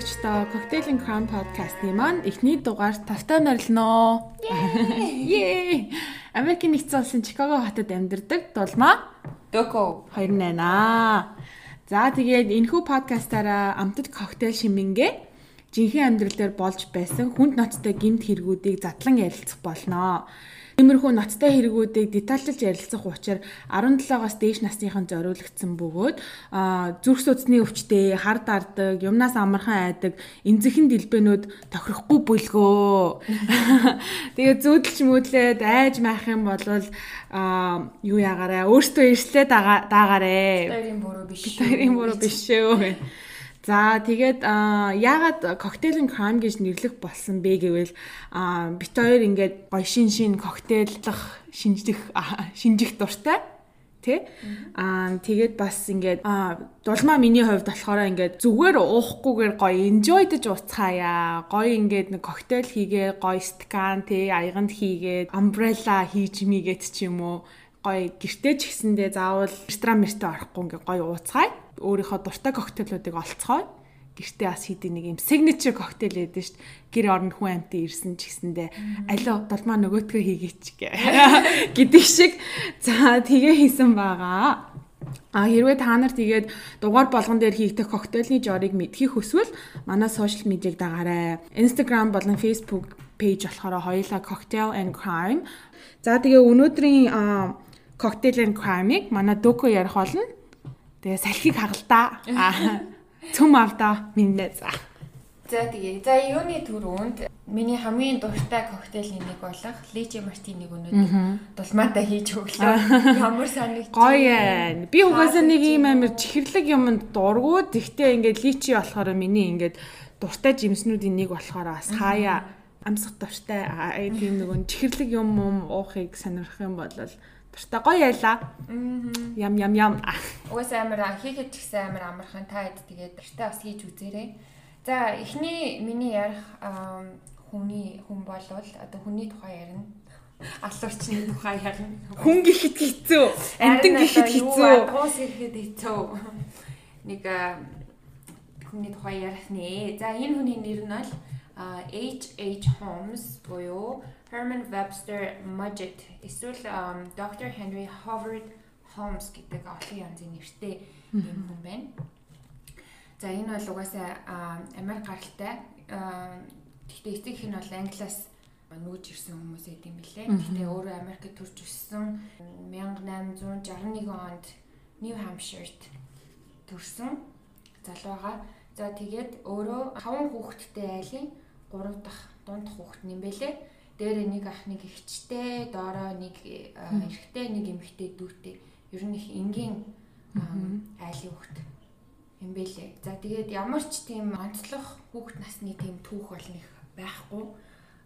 сонсогчдоо Cocktail and Crown podcast-ийн маань эхний дугаар тавтай морилноо. Yay! Америкийн нэгдсэн улсын Чикаго хотод амьдардаг Дулмаа Дөкө 28 аа. За тэгээд энэхүү подкастаараа амтд коктейл шимингээ жинхэнэ амьдрал дээр болж байсан хүнд ноцтой гэмт хэрэгүүдийг задлан ярилцах болноо. Тиймэрхүү ноцтой хэрэгүүдийг детальчилж ярилцах учраа 17-оос дээш насныханд зориулагдсан бөгөөд зүрх судасны өвчтөе, хар дардаг, юмнаас амархан айдаг, эмзэхэн дэлбэнүүд тохирохгүй бүлгөө. Тэгээ зүүдэлч мөдлээд айж маах юм бол а юу ягаарэ өөртөө ирслээ даагаарэ. Хоёрын буруу биш. Хоёрын буруу биш шүү. За тэгээд яагаад коктейл crime гэж нэрлэх болсон бэ гэвэл бит хоёр ингээд гоё шин шин коктейллах шинжих шинжих дуртай тий аа тэгээд бас ингээд дулмаа миний хувьд болохоор ингээд зүгээр уухгүйгээр гоё enjoydж уцхаая гоё ингээд нэг коктейл хийгээ гоё стакан тий аяганд хийгээд umbrella хийж мигээд ч юм уу. Гоё гэртээ ч гэсэндээ заавал ресторан мэртэ орохгүй ингээ гоё ууцгаая өөрийнхөө дуртай коктейлүүдийг олцгоо гэртээ бас хийдэг нэг юм signature коктейл шүү дээ. Гэр орнд хүн амтын ирсэн ч гэсэндээ алио долмаа нөгөөтгөө хийгээч гэдэг шиг за тэгээ хийсэн байгаа. А хэрвээ та нар тэгээд дугаар болгон дээр хийгдэх коктейлний жорыг мэдхийг хүсвэл манай сошиал медиаг дагаарай. Instagram болон Facebook пэйж болохоор хоёулаа Cocktail and Crime. За тэгээ өнөөдрийн Cocktail and Crime-ыг манай Дөкө ярих болно. Тэгээ салхийг хагалдаа. Цөм авдаа минь за. За тэгээ. За юуны түрүүнд миний хамгийн дуртай коктейлийн нэг болох личи мартиныг өнөөдөр дулмаатай хийж өглөө. Ямар санагч. Гоё. Би угаасаа нэг юм амир чихэрлэг юмд дургуу. Тэгтээ ингээд личи болохоор миний ингээд дуртай жимснүүдийн нэг болохоор бас хаяа амсах дуртай тийм нэг чихэрлэг юм юм уухыг сонирхох юм бол Тэртээ гоё яйлаа. Ям ям ям. Угаасаа амар хийхэд ч гэсэн амар амархан та хэд тэгээд тэртээ бас хийж үзээрэй. За эхний миний ярих хүний хүн болвол одоо хүний тухай ярина. Алуучны тухай ярина. Хүн гэхэд хэцүү. Амтан гэхэд хэцүү. Уус гэхэд хэцүү. Нэг хүний тухай ярих нэ. За энэ хүний нэр нь бол H.H. Holmes буюу Herman Webster Mudgett эсвэл Dr. Henry Howard Holmes гэдэг олон янзын нэртэй юм хүн байна. За энэ бол угаасаа Америк гаралтай. Гэхдээ эцэг их нь бол Англиас нүүж ирсэн хүмүүс эд юм билээ. Гэхдээ өөрөө Америкт төрж өссөн 1861 онд New Hampshire-т төрсэн залууга. За тэгээд өөрөө хаван хүүхэдтэй айлын 3 дахь дунд хүүхэд юм бэлээ дээрээ нэг ах нэг ихчтэй, доороо нэг эрэгтэй, нэг эмэгтэй дүүтэй. Ер нь их энгийн айлын хүүхэд юм бэлээ. За тэгээд ямар ч тийм онцлог хүүхэд насны тийм түүх бол нэг байхгүй.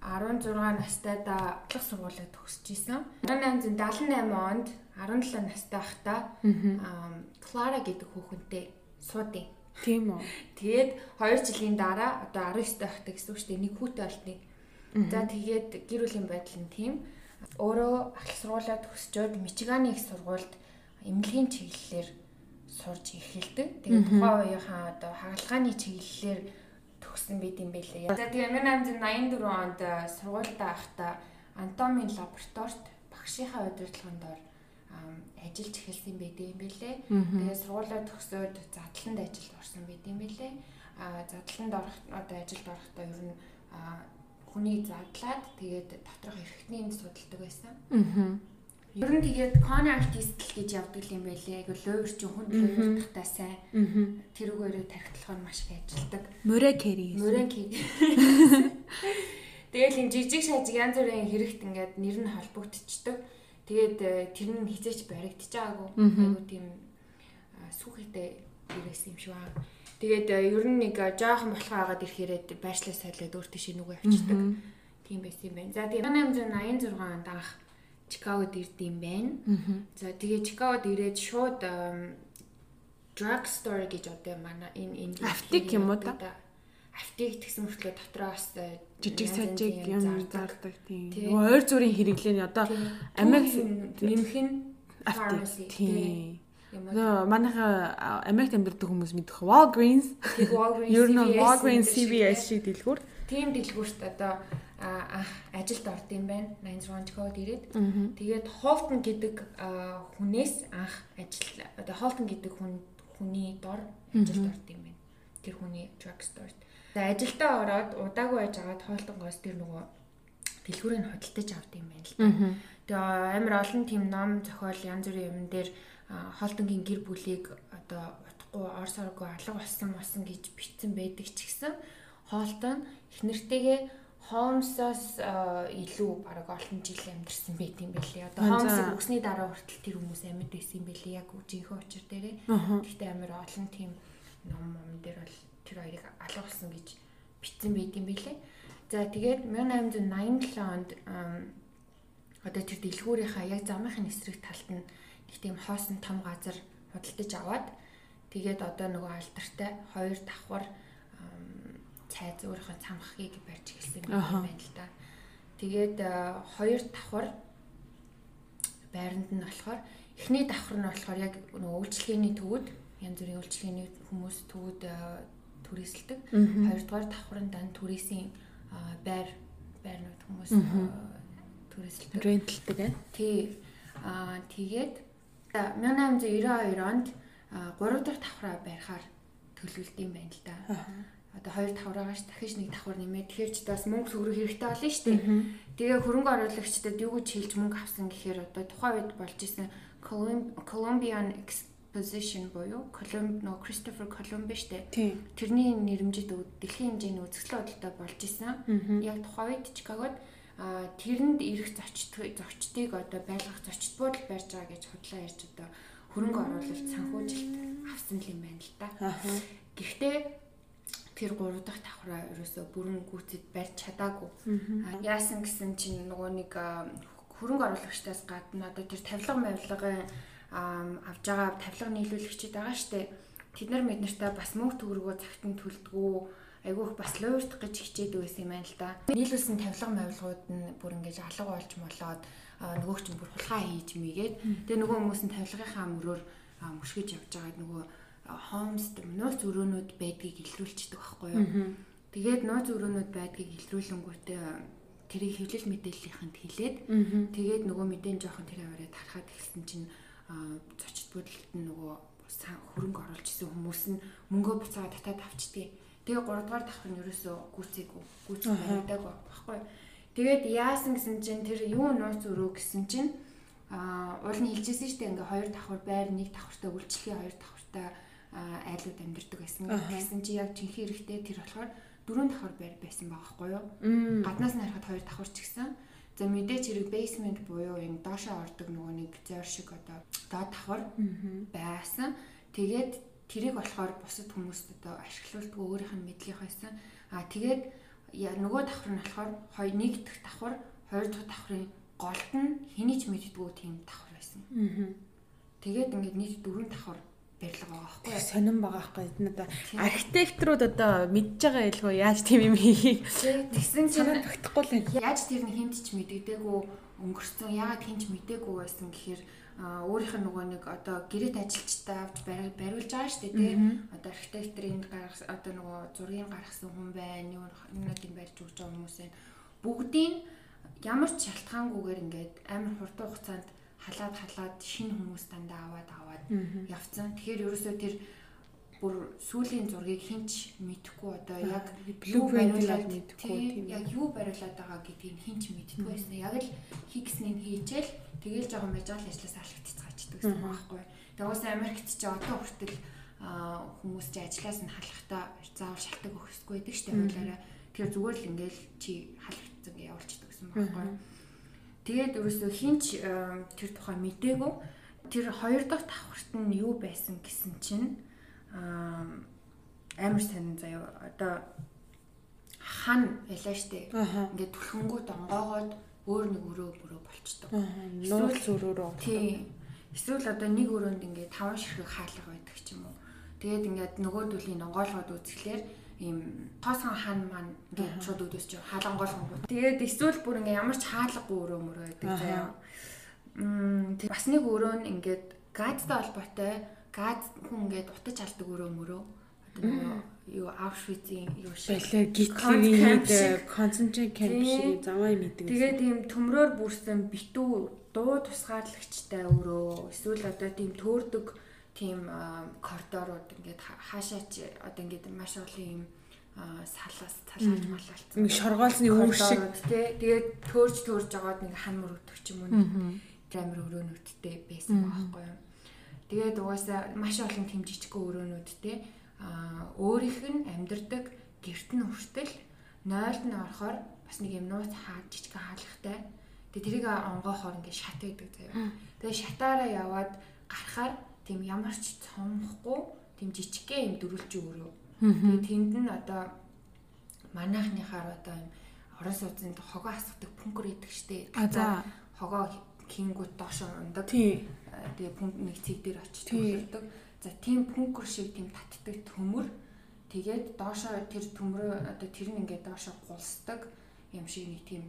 16 настайдаа одлох сургуулаа төгсөж исэн. 1878 онд 17 настай байхдаа Клара гэдэг хүүхэнтэй суудیں۔ Тийм үү. Тэгээд 2 жилийн дараа одоо 19 байхдаа гэсэн үг шүү дээ. Нэг хүүтэй болтныг За тэгээд гэр бүлийн байдал нь тийм. Өөрөө ахлах сургуулаа төгсчөөд Мичиганы их сургуульд эмнэлгийн чиглэлээр сурж эхэлдэг. Тэгээд тухайн үеийнхаа одоо хагалгааны чиглэлээр төгссөн байт юм байлээ. За тэгээд 1884 онд сургуультай байхдаа анатомийн лабораторид багшийнхаа удирдлагын доор ажиллаж эхэлсэн байт юм байлээ. Тэгээд сургуулаа төгсөөд задланд ажилд орсон байт юм байлээ. А задланд орох одоо ажилд орохдоо ер нь хүнийг задлаад тэгээд доторх эрхтнийг судалдаг байсан. Аа. Ер нь тэгээд con artist л гэж явдаг юм байлээ. Айгу лойр чи хүнд лойртахтаа сайн. Тэрүүгээрээ тархитлах нь маш их ажилдаг. Мөрэ кэри. Мөрэ кэри. Тэгэл энэ жижиг шажиг янз бүрийн хэрэгт ингээд нэр нь холбогдчихдог. Тэгээд э, тэр нь хизээч баригдчихаагүй. Айгу тийм сүхэтэй ирээсэн юм шиг аа. Тэгээд э, ер нь нэг э, жоохон болох агаад ирэхээрээ байршлаа сайлаад өөр тийш нүгэ авчдаг. Тийм байсан юм байна. За тэгээд 1886 онд анх Чикагод ирдэм байна. За тэгээд Чикагод ирээд шууд drug store гэж одоо манай энэ энэ аптек юм уу та? Аптек гэсэн мөртлөө дотроо бас э, жижиг сажиг юм зардаг тийм. Ойр зүрийн хэрэглээ нь одоо Америк нэмэх нь аптек тийм. Нөө манайха Америкт амьдардаг хүмүүс мэдэх Walgreens. Тэг Walgreens Ер нь CVS Walgreens CVS шиг дэлгүүр. тийм дэлгүүрт одоо ажилд орд юм байна. 911 код ирээд. Тэгээд Холтон гэдэг хүнээс анх ажил одоо Холтон гэдэг хүн хүний дор ажилд орд юм байна. Тэр хүний drugstore-т. Тэгээд ажилдаа ороод удаагүй байж агаад Холтонгоос тэр нөгөө дэлгүүрийг хөдөлтөж авд юм байна л да. Тэгээ амар олон тийм ном зохиол янз бүрийн юм дээр а, Холтонгийн гэр бүлийг одоо утгагүй орс оргүй алга болсон болсон гэж бичсэн байдаг ч гэсэн Холтон их нэртэйгээ Холмсоос илүү бараг олон жил амьдэрсэн байт юм байлээ. Одоо за. Холмсыг өгсний дараа хүртэл тэр хүмүүс амьд байсан юм байлээ яг үжийнхээ учир дээрээ. Гэхдээ амар олон тийм ном ном дээр бол тэр хоёрыг алга болсон гэж бичсэн байт юм байлээ. За тэгээд 1887 онд одоо тэр дэлгүүрийнхаа яг замынхын эсрэг талд нь нэг тийм хоосон том газар худалдаж аваад тэгээд одоо нөгөө алдартай хоёр давхар цайз өөрийнхөө цамхгийг барьж эхэлсэн юм байна л да. Тэгээд хоёр давхар байранд нь болохоор эхний давхар нь болохоор яг нөгөө үйлчлэгээний төвөд янз бүрийн үйлчлэгээний хүмүүс төвөд а, түрээсэлдэг. Хоёрдугаар давхар нь дан түрээсийн а, байр байрнууд хүмүүс түрээсэлдэг. Рентэлдэг ээ. Тий. Аа тэгээд 1892 онд 3 дахь давхраа барихаар төлөвлөлт юм байна л да. Одоо хоёр давхраагаас дахиж нэг давхар нэмээд тэгэхээр ч бас мөнгө төгрөг хэрэгтэй болно шүү дээ. Тэгээ хөрөнгө оруулагчдад юу гэж хэлж мөнгө авсан гэхээр одоо тухайн үед болж исэн Colum- Exposition буюу Colum нөө Christopher Columbus штэ. Тэрний нэрмжид өд- дэлхийн хэмжээний үзэсгэлэн бодолтой болж исэн. Яг тухайн үед Чикагод а тэрэнд ирэх зочд зочдыг одоо байлгах зочд буудал барьж байгаа гэж худлаа ярьж одоо хөрөнгө оруулалт санхүүжилт авсан юм байна л да. Гэхдээ тэр 3 дахь давхраа ерөөсөө бүрэн гүйцэд барьж чадаагүй. Яасан гэсэн чинь нөгөө нэг хөрөнгө оруулагчдаас гадна одоо тэр тавилга мавилгын авж байгаа тавилга нийлүүлэгчид байгаа штэ. Тэд нар мэднэртээ бас мөнгө төгрөгөө цагт нь төлдгөө айгүйх бас луурдах гэж хичээд байсан юм байна л да. Нийлүүлсэн тавилга мавилгууд нь бүр ингэж алга болж молоод а, нөгөөч нь бүр хулгай хийж мэйгээд тэгээ нөгөө хүмүүс нь тавилгынхаа мөрөөр мөшгөж явж байгаа нөгөө хоомст нууц өрөөнүүд байдгийг илрүүлчихдэг байхгүй юу. Тэгээд нууц өрөөнүүд байдгийг илрүүлэнгүүтээ тэрийг хэвлэл мэдээллийнхэнд хэлээд тэгээд нөгөө мэдэн жоохон тэр аваараа тархаад эхэлсэн чинь зочд бүдэлт нь нөгөө хөрөнгө оруулж исэн хүмүүс нь мөнгөө буцаад татаад авчдээ. Тэгээ 3 дугаар давхар нь ерөөсөө гүцээгүй. Гүцэх баригдаагүй байхгүй. Тэгээд яасан гэсэн чинь тэр юу нууц өрөө гэсэн чинь а уул нь хэлжсэн шүү дээ ингээ хоёр давхар байр нэг давхартай үйлчлэлийн хоёр давхартай айлууд амьдэрдэг байсан. Гэсэн чи яг жинхэнэ хэрэгтэй тэр болохоор дөрөв давхар байр байсан байгаа байхгүй юу? Гаднаас нь харахад хоёр давхар ч гэсэн За мэдээч хэрэг basement буюу энэ доошоо ордог нөгөө нэг зөөр шиг одоо доод давхар байсан. Тэгээд тэрийг болохоор бусад хүмүүст одоо ашиглуулдаг өөрийнх нь мэдлэг байсан. А тэгээд нөгөө давхар нь болохоор хоёр нэг дахь давхар, хоёр дахь давхрын голд нь хэний ч мэддэггүй тийм давхар байсан. Тэгээд ингээд нийт дөрвөн давхар барилга байгаа байхгүй юу? Сонирн байгаа байхгүй энэ одоо архитекторууд одоо мэдж байгаа илгөө яаж тийм юм хийх Тэгсэн чинь санаа тогтохгүй л байна. Яаж тэр нь хинт ч мэддэггүй өнгөрцөн ягаад хинч мэдээгүй байсан гэхээр өөрийнх нь нөгөө нэг одоо гэрээт ажилчтай авч бари- бариулж байгаа шүү дээ тий. Одоо архитекторын гаргасан одоо нөгөө зургийг гаргасан хүн байна. Юу нэг юм барьж өгч байгаа хүмүүс байна. Бүгдийн ямар ч шалтгаангүйгээр ингээд амар хурдан хугацаанд халаад халаад шинэ хүмүүс дандаа аваад аваад явцсан. Тэгэхээр ерөөсөө тэр бүр сүүлийн зургийг хинч мэдэхгүй одоо яг юу бариулаад мэдэхгүй, тий, тийм яг юу бариулаад байгаа гэдгийг хинч мэддэггүй байсан. Яг л хийгснийг хийжэл тэгээл жоохон байж байгаа л ажлаас алхагдчихаачдаг гэсэн байхгүй. Тэгээ уус Америкт ч одоо хүртэл хүмүүс чи ажлаас нь халахдаа заавал шалтгаан өгөх хэрэггүй байдаг шүү дээ хуулаараа. Тэгэхээр зүгээр л ингээл чи халагдсан гэж явуулчихдаг гэсэн байхгүй. Тэгээд ерөөсөө хинч тэр тухай мдээгүй. Тэр хоёр дахь давхарт нь юу байсан гэсэн чинь аа амар сонин заяа одоо хан байлаа штэ. Ингээд түлхэнгүү донгоогоод өөр нэг өрөө бүрөө болчдөг. Нууц зөрөөрөө. Тий. Эсвэл одоо нэг өрөөнд ингээд таван ширхэг хаалга байдаг ч юм уу. Тэгээд ингээд нөгөөдүлийн донгоолгоод үзэхлээр ийм тоосон хан маань ингээд шууд өдөөсч хаалангоолгонгууд. Тэгээд эсвэл бүр ингээд ямар ч хаалгагүй өрөө мөрөө байдаг заяа. Тэг. Бас нэг өрөө нь ингээд газтай холбоотой газ хүн ингээд утаж алдаг өрөө мөрөө одоо нөгөө юу Auschwitz-ийн юу шиг. Гитлерийн концентрат камп шиг. Заваа мэддэг. Тэгээд тийм төмрөөр бүрсэн битүү дуу тусгаарлагчтай өрөө. Эсвэл одоо тийм төөрдөг тийм коридорууд ингээд хаашаач одоо ингээд маш олон юм салаас салааж малалцсан. Нэг шоргоолсны үүр шиг. Тий. Тэгээд төөрж төөрж жагаад нэг хан мөрөгдөх ч юм уу. Амир өрөөнүүдтэй байсан байхгүй юу. Тэгээд угаасаа маш олон тэм жижиг өрөөнүүдтэй а өөрийнх нь амьдардаг герт нь хүртэл нойлд нь орохоор бас нэг юм нууц хаад жижиг хаалгатай. Тэгээ тэрийг онгоохоор ингээд шат байдаг заяа. Тэгээ шатаараа яваад гарахаар тийм ямар ч цомхгүй тийм жижигхэн юм дөрүлж өрөө Тэгээ тэнд нь одоо манайхныхаар одоо юм орон сууцнд хогоо асгадаг пүнкер идэг за хогоо кингүүд доош ундаг. Тий. Тэгээ пүнк нэг цэг дээр очиж төлөрдөг. За тийм пүнкер шиг тийм татдаг төмөр тэгээд доошоо тэр төмрөө одоо тэр нь ингээд доошоо гулсдаг юм шиг нэг тийм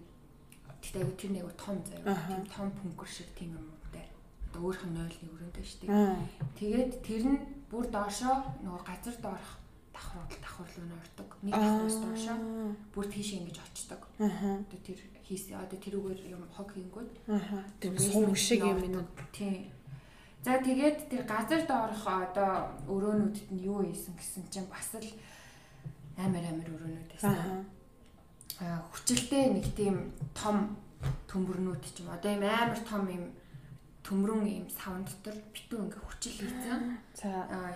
тэгтээ тэр нэг том заяа тийм том пүнкер шиг тийм юмтай одоо өөрх нь 0-ны өрөөндөө штеп. Тэгээд тэр нь бүр доошоо нөгөө газар доорх давхар давхарлуу нь ордог. Нэг давхраас доошоо бүр тийш ингэж очдог. Одоо тэр хийс одоо тэрүүгээр юм хог хийнгүүд. Тэр сум шиг юм уу? Тийм. За тэгээд тэр газар доорох одоо өрөөнүүдэд нь юу ийсэн гэсэн чинь бас л амар амар өрөөнүүд байсан. Аа хүчилтэй нэг тийм том төмөрнүүд ч юм одоо юм амар том юм төмрөн ийм савн дотор битүү ингээ хүчил хийцэн. За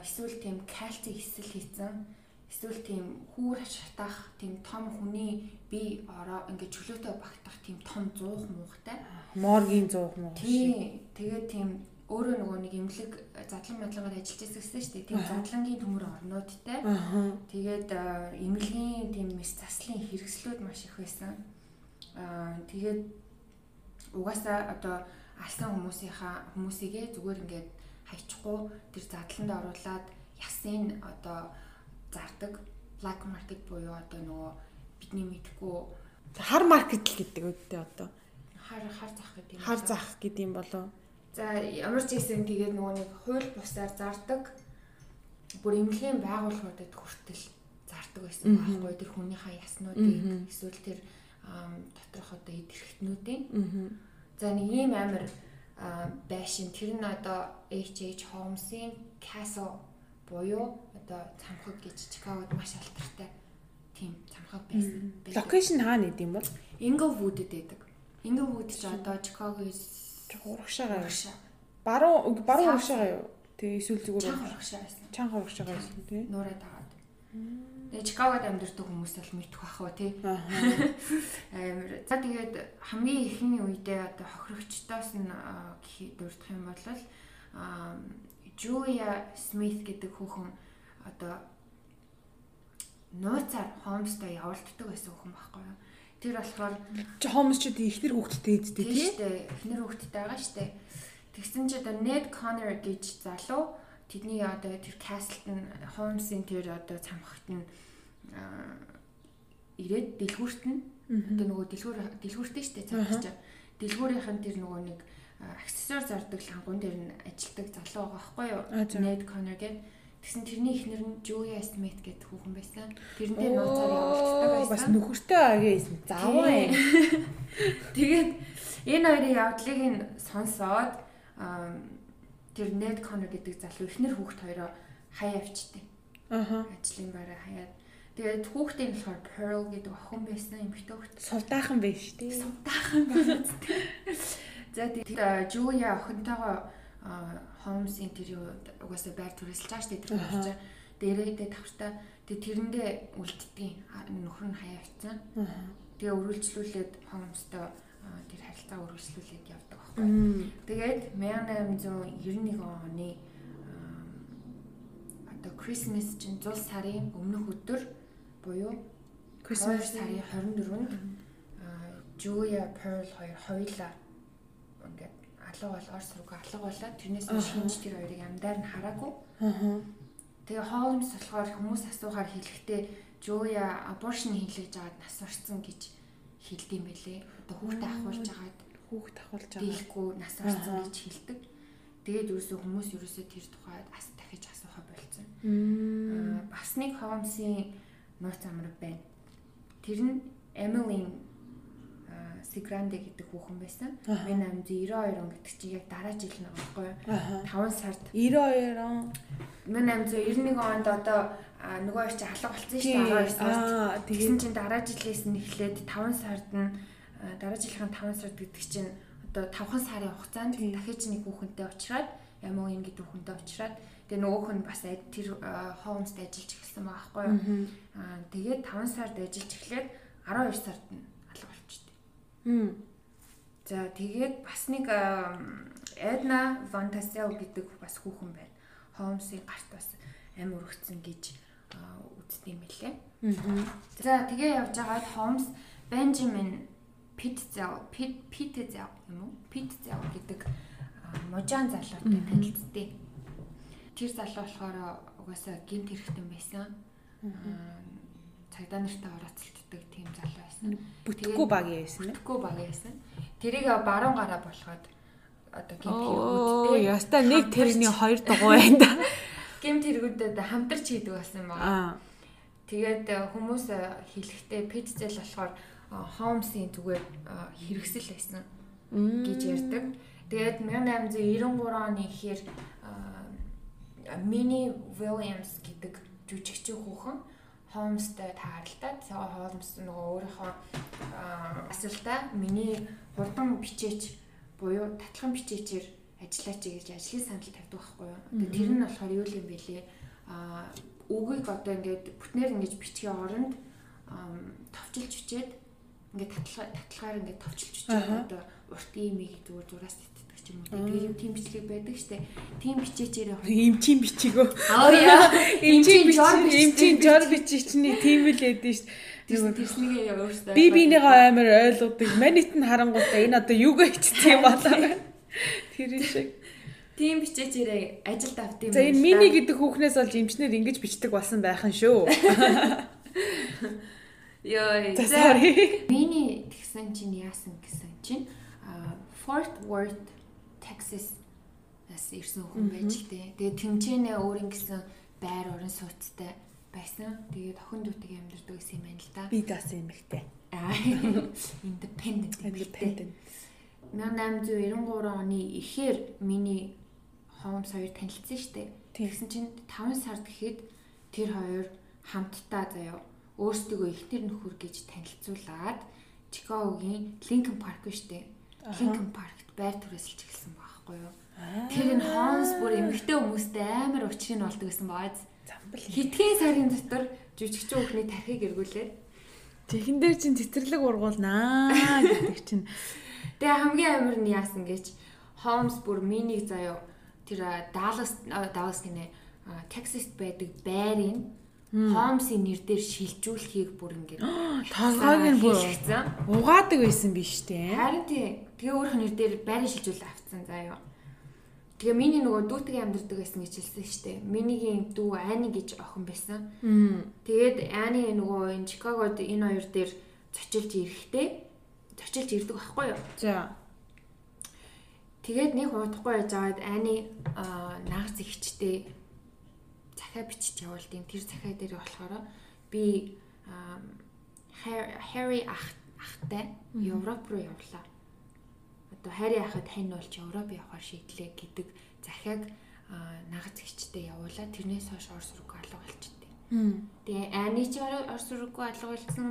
эсвэл тийм кальци эсэл хийцэн. Эсвэл тийм хүүр шатах тийм том хүний би ороо ингээ чөлөөтэй багтах тийм том зуух муухтай. Моргийн зуух муух. Тий. Тэгээд тийм өөрөө нөгөө нэг имлэг задлан мадлагаар ажиллаж байсан шүү дээ. Тийм задлангийн төмөр орнуудтай. Тэгээд имлэгийн тийм мэс заслын хэрэгслүүд маш их байсан. Аа тэгээд угаасаа одоо алсан хүмүүсийнхаа хүмүүсийгээ зүгээр ингээд хайчихгүй тэр задланд оруулаад ясын одоо зардаг. Black market буюу одоо нөгөө бидний мэдхгүй хар маркет л гэдэг үгтэй одоо. хар хар зах гэдэг юм хар зах гэдэг юм болоо за ямар ч гэсэн тэгээд нөгөө нэг хууль бусаар зардаг. Бүр эмнэлгийн байгууллагуудад хүртэл зардаг байсан байхгүй. Тэр хүнийхээ яснуудыг эсвэл тэр доторх одоо идэрхтнүүдийн За нэг ийм амир байшин. Тэр нь одоо H.H. Holmes-ийн Castle буюу одоо цамхаг гэж Чикагод маш алдартай тийм цамхаг байсан. Локейшн хаана идэв юм бол? Inglewood-д байдаг. Inglewood ч одоо Чикагоос урагшаага. Баруун баруун урагшаага юу? Тэгээ эсвэл зүгээр чанга урагшаа байсан. Чанга урагшаага байсан тий. Нуураа дагаад. Тэгээ Чикагод амьдардаг хүмүүс бол мэдэх бах уу тий. Амар. За тэгээд хамгийн ихний үедээ одоо хохирогчдоос нь дурдах юм бол Julia Smith гэдэг хүүхэн одоо нууцаар Холмстой явуулддаг байсан хүн байхгүй юу? Тэр болохоор Холмс ч ихнэр хүүхэдтэй эдтэй тий. Ихнэр хүүхэдтэй байгаа штэ. Тэгсэн чи одоо Ned Connor гэж залуу тэдний одоо тэр каслт нь Холмсын тэр одоо цамхагт нь ирээд дэлгүүрт нь одоо нөгөө дэлгүүр дэлгүүртэй штэ цамхагч. Дэлгүүрийнх нь тэр нөгөө нэг аксессуар зардаг лангуун дээр нь ажилдаг залуу байгаа байхгүй юу? Ned Connor гэдэг. Тэгсэн тэрний ихнэр нь Julia Smith гэдэг хүүхэн байсан. Тэрнээ нууцаар явуулдаг байсан. Бас нөхөртэй юм. Заваа юм. Тэгээд энэ хоёрын явдлыг нь сонсоод тэр Ned Connor гэдэг залуу ихнэр хүүхд хоёроо хаяа авчихдээ. Аха. Ажлын байраа хаяад. Тэгээд хүүхдийн болохоор Pearl гэдэг охин байсан юм битүү. Сувдаахан байж тээ. Сувдаахан байна. За тэгээд Julia охинтойгоо Holmes-ийн тэр юу угаасаа байр түрээсэлж байгаа шүү дээ тэр хувьчаа. Дээрээдээ тавтаа тэгээд тэрэндээ үлддгийн нөхөр нь хаяа авцсан. Тэгээ өрүүлжлүүлээд Holmes-той тэр харилцаа өргөжлүүлээд явдаг байхгүй. Тэгээд 1891 оны одоо Christmas чинь 100 сарын өмнөх өдөр буюу Christmas сарын 24-нд Julia Pearl хоёр хоёулаа алга бол Орос руу алга болоод тэрнээс шинж тэр хоёрыг амдаар нь хараагүй. Тэгээ Holmes болохоор хүмүүс асуухаар хэлэхдээ Julia abortion хийлгэж аваад нас орсон гэж хэлдэм байлээ. Одоо хүүхдээ ахуулж агаад хүүхд ахуулж байгаа. Дийлэхгүй нас орсон гэж хэлдэг. Тэгээд ерөөсөө хүмүүс ерөөсөө тэр тухайд ас дахиж асуухаа болцсон. Аа, Бас нэг Холмсын нууц амар байна. Тэр нь Эмилин Сигранде гэдэг хүүхэн байсан. 1892 он гэдэг чинь яг дараа жил нэг байхгүй юу? Аха. 5 сард 92 он. 1891 онд одоо нөгөө их чи алга болсон шүү дээ 12 сард. Тэгсэн чинь дараа жилээс нь эхлээд 5 сард нь дараа жилийн 5 сард гэдэг чинь одоо 5хан сарын хугацаанд дахиж нэг хүүхэнтэй уулзраад Ямоин гэдэг хүүхэнтэй уулзраад тэгээ нөгөөх нь бас тэр хоумст ажиллаж эхэлсэн байгаа байхгүй юу. Аа тэгээд 5 сард ажиллаж эхлээд 12 сард нь. За тэгээд бас нэг Эдна Ван Тассел гэдэг бас хүүхэн байна. Холмсын гарт бас амь өргөцсөн гэж үздэг юм билээ. За тэгээ явж байгаад Холмс Бенджамин Питзел Пит Питзел юм уу? Питзел гэдэг аа, можаан залуутай танилцдээ. Тэр залуу болохоор угаасаа гинт хэрэгтэн байсан. Аа, Цагдаа нартай орооцолтдаг тийм залуу байсан. Бүтэхгүй багийн байсан юм. Бүтэхгүй баг байсан. Тэрийг баруун гараа болгоод одоо гинт Оо, хэрэгүүдтэй яста нэг тэрний хоёр дугуй байна да. гинт хэрэгүүдэд хамтарч хийдэг байсан байгаа. Аа. Тэгээд э, хүмүүс э, хэлэхдээ Питзел болохоор Холмсын зүгээр э, хэрэгсэл байсан гэж ярьдаг. Тэгээд 1893 оны ихээр Мини Williams гэдэг жүжигчийн хүүхэн Холмстой тааралдаад тэгээ Холмс нөгөө өөрийнхөө аа, асуултаа миний хурдан бичээч буюу татлан бичээчээр ажиллаач гэж ажлын санал тавьдаг байхгүй юу. Тэр нь болохоор юу юм бэлээ аа үгийг одоо ингээд бүтнээр ингэж бичгийн оронд товчилж бичээд ингээд татлага татлагаар ингээд товчилж бичээд одоо урт имийг зүгээр зураас ч юм уу. Тийм бичлэг байдаг штэ. Тийм бичээчээр явах. Имчийн бичигөө. Аа яа. Имчийн жор бичиг, имчийн жор бичигчний тийм л эдэн шүү Тэрс дээ. тэрснийг өөрөөсөө Би бинийгаа амар ойлгодог. Манит нь харангуйтай энэ одоо юуг хийчихсэн юм болоо. Тэр шиг. тийм бичээчээрээ ажилд авт юм. За энэ мини гэдэг хүүхнээс болж имчнэр ингэж бичдэг болсон байх нь шүү. Йой. Sorry. Мини тэгсэн чинь яасан гэсэн чинь Fort Worth Texas бас ирсэн хүн байж тээ. Тэгээ тэмчээнэ өөрийн гэсэн байр орон сууцтай байсан. Тэгээд охин дүүтэйг амьдардаг гэсэн юм байна л да. Би даасан юм ихтэй. Аа, Independent. Independent. 1893 оны ихээр миний Холмс хоёр танилцсан. Тийм. Тэгсэн чинь 5 сард гэхэд тэр хоёр хамтдаа заяа өөрсдөө ихтер нөхөр гэж танилцуулаад Чикагогийн Park шүү дээ. Lincoln Park-т байр түрээсэлж эхэлсэн байхгүй юу? Тэр энэ Холмс бүр эмэгтэй хүмүүстэй амар учрыг болдог гэсэн бааз. Хитгэн сарын дотор жүжигчин бүхний тархийг эргүүлээд Тэхэн дээр чин цэцэрлэг ургуулнаа гэдэг чинь Тэгээ хамгийн амар нь яасан гэж Холмс бүр минийг заяа тэр Даллас Даллас гинэ Texas байдаг байрын Холмсын нэр дээр шилжүүлэхийг бүр ингээд толгойг нь бүр угаадаг байсан биш үү? Харин тий. Тэгээ өөрөх нэр дээр байрын шилжүүл авцсан заяа. Тэгээ миний нөгөө дүүтэйг амьдардаг байсан гэж хэлсэн шүү дээ. Минигийн дүү Ани гэж охин байсан. Тэгээд Ани нөгөө энэ Чикагод энэ хоёр дээр зочилж ирэхдээ зочилж ирдэг байхгүй юу? За. Тэгээд нэг удахгүй яж аваад Ани наагц ихчтэй захаа бичиж явуулдیں۔ Тэр захаа дээр болохоор би Harry ах ахтай Европ руу явлаа. Одоо Harry ахад хань болж Европ явахаар шийдлээ гэдэг захааг наагц ихчтэй явуулаад тэрнээс хойш Орос руу алга болчихдээ. Тэгээ Ани ч Орос руу алга болсон,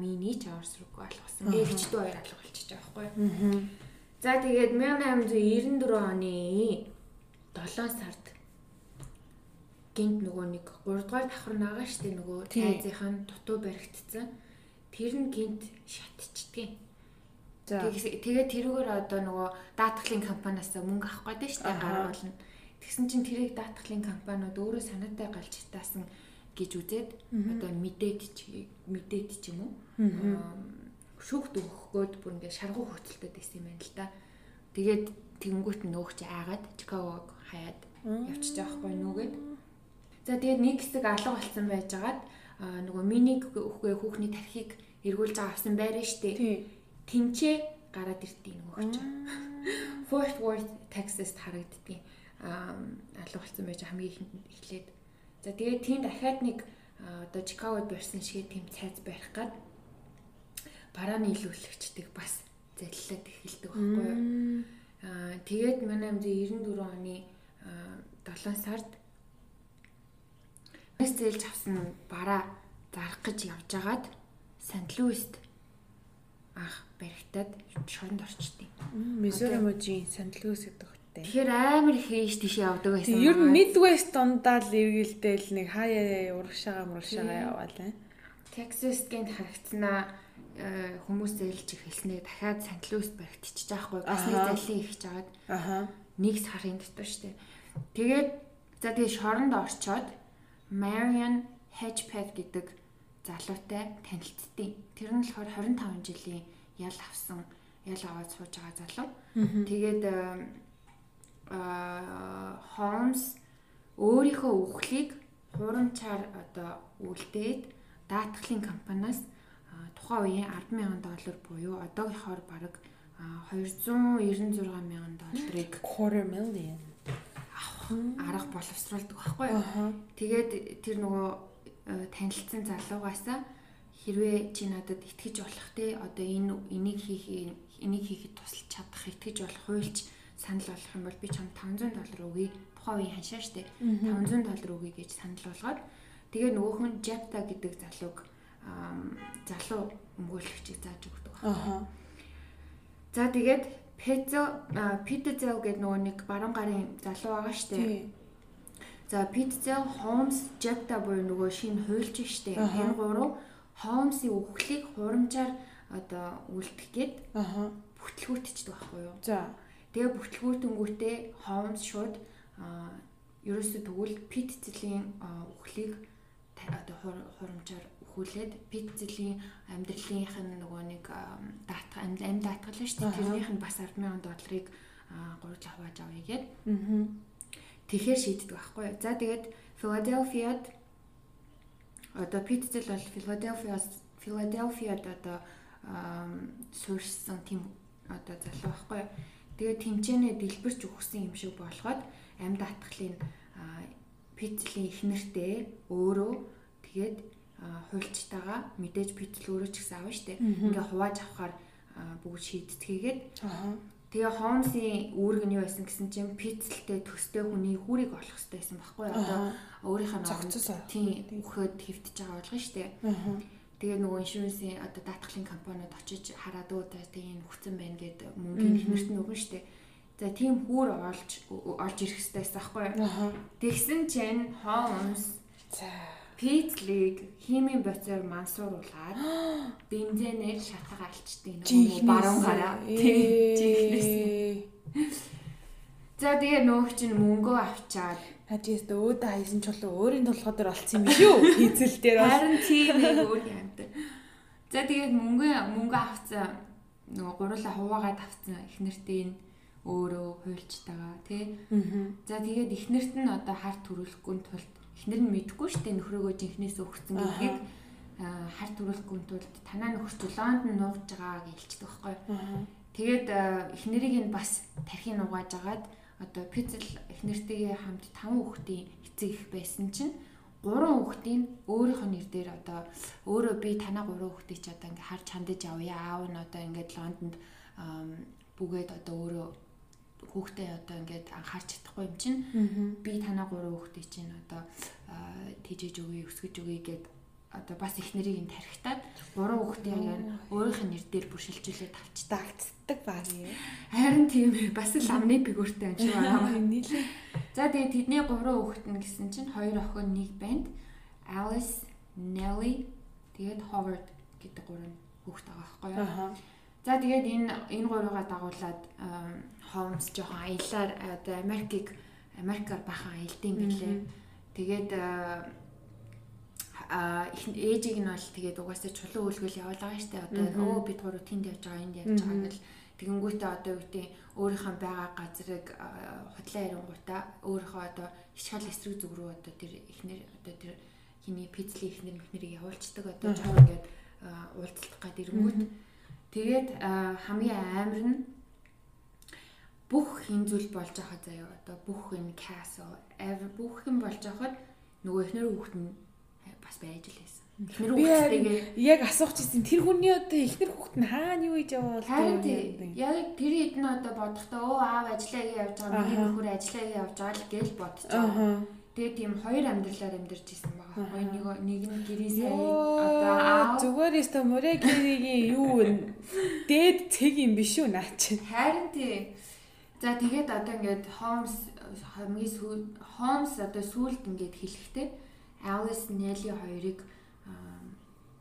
Мини ч Орос руу алгасан. Тэгээ ихчдүү хоёр алга болчихж байгаа байхгүй юу? За тэгээд 1894 оны 7 сард гинт нөгөө нэг 3 дугаар давхар нагаа штэ нөгөө Тийм. тайзынхан дутуу баригдсан. Тэр нь гинт шатчихдгийг. Тэгээд тэрүүгээр одоо нөгөө даатгалын компаниас мөнгө авах гэдэг штэ Аха. гараа болно. Тэгсэн чинь тэрийг даатгалын компаниуд өөрөө санаатай галж хитаасан гэж үзээд одоо мэдээд мэдээд ч юм уу. Шүүхт өгөхгөөд бүр ингээ шаргуу хөтөлтөд байсан юм байна л да. Тэгээд нөөх чи аагаад Чикагог хаяад явчихж байгаа хгүй нүгээд. За тэгээд нэг хэсэг алга болсон байжгаад аа, нөгөө миниг үхгээ хүүхний тархийг эргүүлж авсан байраа штэ. Тинчээ гараад иртий нөгөөч. Fort Worth, Texas харагддгийг алга болсон байж хамгийн ихэнд эхлээд. За тэгээд тийм дахиад нэг одоо Чикагод барьсан шиг тийм цайз барих гад барааны илүүлэгчдэг бас заллаад эхэлдэг байхгүй юу. Аа тэгээд манай амзи 94 оны 7 сард Нэс зээлж авсан бараа зарах гэж явж агаад Сант Луист анх баригтаад шоронд орчдیں۔ Мизори мужийн сандалгүйс гэдэг хоттой. Тэгэхээр амар их ээж тийш явдаг байсан. Ер нь Midwest дундаа л эргэлдээл нэг хаяа урагшаага мурагшаага яваал бай. Texas гэнт харагцнаа э, хүмүүс зээлж их хэлснээр дахиад сандалгүйс баригтчих жаахгүй. Бас нэг зэлийн их жагаад. Аха. Нэг сарын дотор штэ. Тэгээд за тэгээд шоронд орчоод Marion Hedgepeth гэдэг залуутай танилцдیں۔ Тэр нь болохоор 25 жилийн ял авсан ял аваад сууж байгаа залуу. Тэгээд аа Holmes өөрийнхөө үхлийг хурамчаар одоо үлдээд даатгалын компаниас тухайн үеийн 100000 доллар буюу одоогийнхоор бараг 296 мянган долларыг quarter million арга боловсруулдаг байхгүй юу. Тэгээд тэр нөгөө э, танилцсан залуугаасаа хэрвээ чи надад итгэж болох те одоо энэ энийг хийх энийг хийхэд тусалж чадах итгэж болох хуульч санал болгох юм бол би чам 500 доллар өгье. Тухайн үеийн ханшаа штэ 500 доллар өгье гэж санал болгоод тэгээ нөгөөх нь Jepta гэдэг залууг залуу өмгөөлөгчийг зааж өгдөг байна. За тэгээд Пезо Питзел гэдэг нөгөө нэг баруун гарын залуу байгаа дээ. За Питзел, Холмс, Жепта буюу нөгөө шинэ хуульч шүү дээ. Энэ гурав Холмсийн үхлийг хурамчаар одоо үлдэх гээд бүтлгүүтчдэг байхгүй юу? За. Тэгээ бүтлгүүтэнгүүтээ Холмс шууд ерөөсө тэгвэл Питзелийн үхлийг одоо хурамчаар хүүлээд пиццлийн амьдралынх нь нөгөө нэг даатгал амь даатгал шүү дээ. Тэрнийх нь бас 100000 долларыг гурж хавааж авъя гээд. Аа. Тэгэхээр шийддэг байхгүй. За тэгээд Филадельфиад одоо пиццэл бол Филадельфиас Филадельфиад одоо суурьсан тийм одоо залуу байхгүй. Тэгээд тэмцээнэ дэлбэрч өгсөн юм шиг болоход амь даатгалын пиццлийн ихнэртэй өөрөө тэгээд хуульчтайгаа мэдээж битэл өөрөө ч гэсэн авна штэ. Ингээ хувааж авахаар бүгд шийдтгээгээд Тэгээ Холмсын үүрэг нь юу байсан гэсэн чинь пицэлтэй төстэй хүний хүүрийг олох хэрэгтэй байсан байхгүй одоо өөрийнх нь цогцсон. Тийм үхээд хэвтэж байгаа болгоо штэ. Тэгээ нөгөө иншүрэнсийн одоо даатгалын компаниуд очиж хараад өөдөө тийм нөхцөн байна гэд мөнгөний хэмэрт нь өгнө штэ. За тийм хүүр олж олж ирэх хэрэгтэй байсан байхгүй. Тэгсэн чинь Холмс за Пицлийг химийн боцоор мансууруулаад бензинээр шатгаа алчдیں۔ Нөгөө баруун гараа. Тийм. За тэгээ нөөх чинь мөнгөө авчаад Хажээс өөдөө хайсан чулуу өөрийн толгой дээр олцсон юм шүү. Хийцэл дээр бол. Харин тийм нэг өөр юмд. За тэгээд мөнгө мөнгө авцсан нөгөө гурлаа хуваагаад авцсан их нэртэй өөрөө хуульчтайгаа тий. За тэгээд их нэрт нь одоо харт төрүүлэхгүй тулд эхнэр нь мэдэхгүй шүү дээ нөхрөөгөө жинхнээс өгсөн гэдгийг хар төрүүлэхгүй тулд танаа нөхөр чулоонд нь нуугж байгаа гэж хэлчихдэг байхгүй. Тэгээд эхнэрийг нь бас тархин угааж агаад одоо пицл эхнэртэйгээ хамт 5 хүүхдийн эцэг их байсан чинь гурван хүүхдийн өөрийнх нь нэр дээр одоо өөрөө би танаа гурван хүүхдийг ч одоо ингээ харж хандаж авъя аав нь одоо ингээд Лондонд бүгээд одоо өөрөө хүүхдээ одоо ингээд анхаарч чадахгүй юм чинь би танаа гурван хүүхдээ чинь одоо тийжээж өгье өсгөж өгье гэд одоо бас их нэрийг нь тархитаад гурван хүүхдээ яг өөрийнх нь нэр дээр бүр шилжүүлээд тавьчихдаг баг юм. Харин тийм бас л амны фигүртэй юм шиг байна. Нийлээ. За тэгээ тэдний гурван хүүхэд нь гэсэн чинь хоёр охин нэг банд Alice, Nelly тэгээд Howard гэдэг гурван хүүхэд байгаа байхгүй юу? За тэгээд энэ энэ гурвыгаа дагуулад Холмс жоохон аялаар одоо Америкийг Америкаар бахан аялдсан билээ. Тэгээд а ээжийг нь бол тэгээд угаасаа чулуу үлгэл явуулгаа штэ. Одоо өө бид гурав тэнд явж байгаа энд явж байгаа гэл. Тэгэнгүүтээ одоо юу гэдэг өөрийнхөө байгаа газрыг худлаа ярингуудаа өөрийнхөө одоо ишхал эсрэг зүг рүү одоо тэр ихнэр одоо тэр хиний пицлийн ихнэр мөхнэрийг явуулцдаг одоо жоохон ингээд уулзалтах гад ирэнгүүт тэгээд хамгийн амар нь бүх хин зүйл болж байгаа заяа одоо бүх энэ ever бүх юм болж байхад нөгөө эхнэр хүүхэд нь бас байж л байсан. Эхнэр хүүхдтэйгээ яг асуух гэсэн тэр хүний одоо эхнэр хүүхэд нь хаана юу хийж байгаа бол яг тэр хэд нь одоо бодохдоо өө аав ажиллаа явж байгаа миний нөхөр ажиллаа явж байгаа л гэж байгаа. Тэгээ тийм хоёр амьдралаар амьдарч исэн байгаа. Хоёр нэг нэг нь гэрээ сая одоо аав зүгээр өстө мөрэ гэригийн юу дээд цэг юм биш үү наа чи. Харин тий. За тэгээд одоо ингээд Холмс хамгийн сүүл Холмс одоо сүүлд ингээд хэлэхдээ Alice Nelly хоёрыг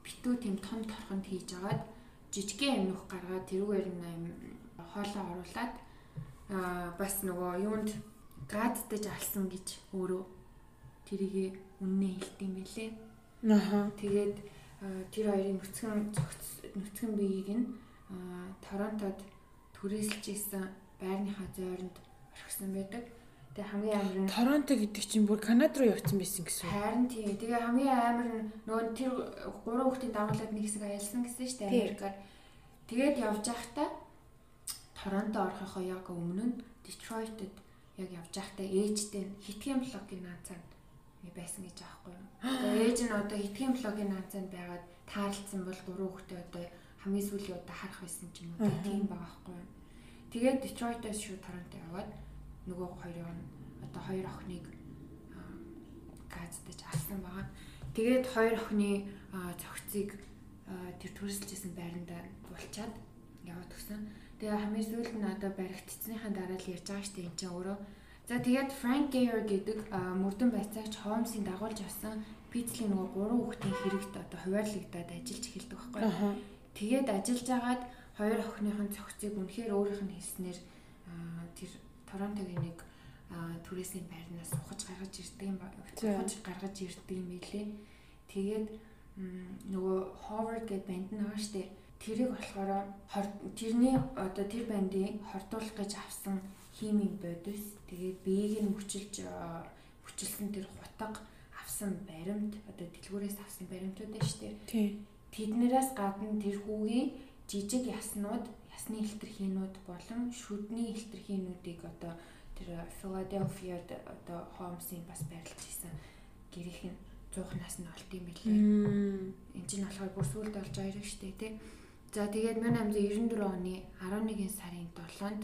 битүү тийм том торхонд хийж агаад жижигхэн амнуух гаргаад тэрүүгээр нь хоолоо оруулаад аа бас нөгөө юунд гаддаж алсан гэж өөрөө тэрийг үннээ хэлдэм байлээ. Аха. Тэгээд тэр хоёрын нүцгэн нүцгэн биеийг нь Торонтод түрээсэлж исэн байрныхаа зойронд орхисон байдаг. Тэгээ хамгийн амар нь Торонто гэдэг чинь бүр Канада руу явцсан байсан гэсэн. Харин тийм. Тэгээ хамгийн амар нь нөгөө тэр гурван хүүхдийн дагуулад нэг хэсэг аялсан гэсэн шүү дээ Америкаар. Тэгээд явж байхдаа Торонто орохынхоо яг өмнө нь Detroit-д яг явж байхдаа ээжтэй хитгэн блогийн наацаад байсан гэж аахгүй юу. Тэгээ ээж нь одоо хитгэн блогийн наацаад байгаад таарлцсан бол гурван хүүхдээ одоо хамгийн сүүлийн удаа харах байсан ч юм уу тийм байгаа аахгүй юу. Тэгээд Detroit-оос шууд Торонто яваад нөгөө хоёрын одоо хоёр охиныг газдаж алсан байгаа. Тэгээд хоёр охины цогцыг тэр төрөлжсэн байранда булчаад яваад өгсөн. Тэгээ хамгийн сүүлд нь одоо баригдсныхаа дараа л ярьж байгаа дээ энэ чинь өөрөө. За тэгээд Frank Geyer гэдэг мөрдөн байцаагч Холмсийн дагуулж авсан Пицлийн нөгөө гурван хүүхдийн хэрэгт одоо хуваарлагдаад ажиллаж эхэлдэг байхгүй. Тэгээд ажиллаж агаад хоёр охиныхон цогцыг үнэхээр өөрийнх нь хэлснээр тэр Торонтогийн нэг түрээсийн байрнаас ухаж гаргаж ирдэг юм ухаж гаргаж ирдэг юм билээ. Тэгээд нөгөө Howard гэдэг банд байгаа штэ. Тэрийг болохоор тэрний одоо тэр бандыг хордуулах гэж авсан химийн бодис тэгээд биеийг нь мөчилж мөчилсэн тэр хутга авсан баримт одоо дэлгүүрээс авсан баримтууд байна штэ. Тэднээс гадна тэр хүүгийн жижиг яснууд, ясны илтерхиинүүд болон шүдний илтерхиинүүдийг одоо тэр Филадельфиад одоо Холмсын бас байрлаж исэн гэрийнх нь 100-наас нь олт юм билээ. Энд чинь болохоор бүр сүлд болж байгаа дээ, тий. За тэгээд 1894 оны 11 сарын 7-нд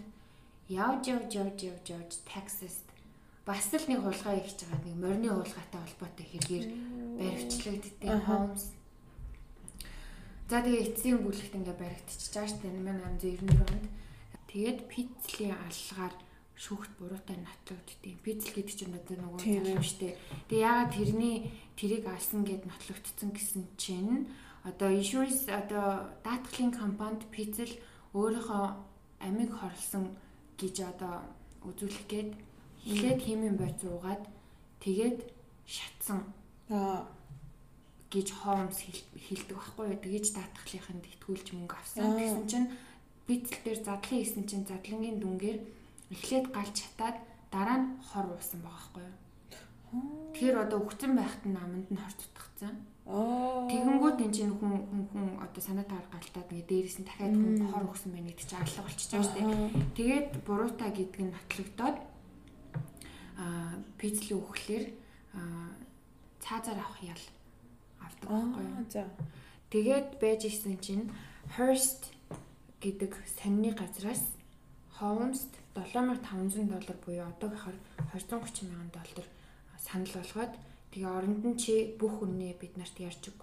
явж явж явж явж явж Texas бас л нэг хулгай ихж байгаа нэг морины хулгайтай холбоотой хэрэгээр баривчлагддаг Холмс За тэгээ эцсийн бүлэгт ингээ шүү дээ 1894 онд. Тэгээд Пицлийн аллагаар шүүхт буруутай нотлогддیں۔ Пицл гэдэг чинь одоо нөгөө залуу дээ. Тэгээ яагаад тэрний тэрийг алсан гэд нотлогдсон гэсэн чинь одоо insurance одоо даатгалын компанид Пицл өөрийнхөө амиг хорлсон гэж одоо үзүүлэх гээд эхлээд химийн бойц уугаад тэгээд шатсан. Аа гэж Холмс хэлдэг байхгүй юу. Тэгэж даатгалынханд итгүүлж мөнгө авсан. Тэгсэн чинь бицэл дээр задлан хийсэн чинь задлангийн дүнгээр эхлээд галж чатаад дараа нь хор уусан байгаа байхгүй юу. Тэгэхээр одоо өгцөн байхад нь аманд нь хор тутгцсан. Тэгэнгүүт энэ чинь хүн хүн одоо санаа таар галтаад ингээ дээрээс нь дахиад хүн хор өгсөн байна гэдэг чинь алга болчихж байгаа шүү дээ. Тэгээд буруута гэдэг нь нотлогдоод аа пицлийн өгөхлөөр цаазаар авах ял авдаг байхгүй юу. За. Тэгээд байж исэн чинь Hearst гэдэг сонины газраас Holmes-д 7500 доллар буюу одоо гэхээр 230 мянган доллар санал болгоод тэгээ оронд нь чи бүх үнээ бид нарт ярьж өг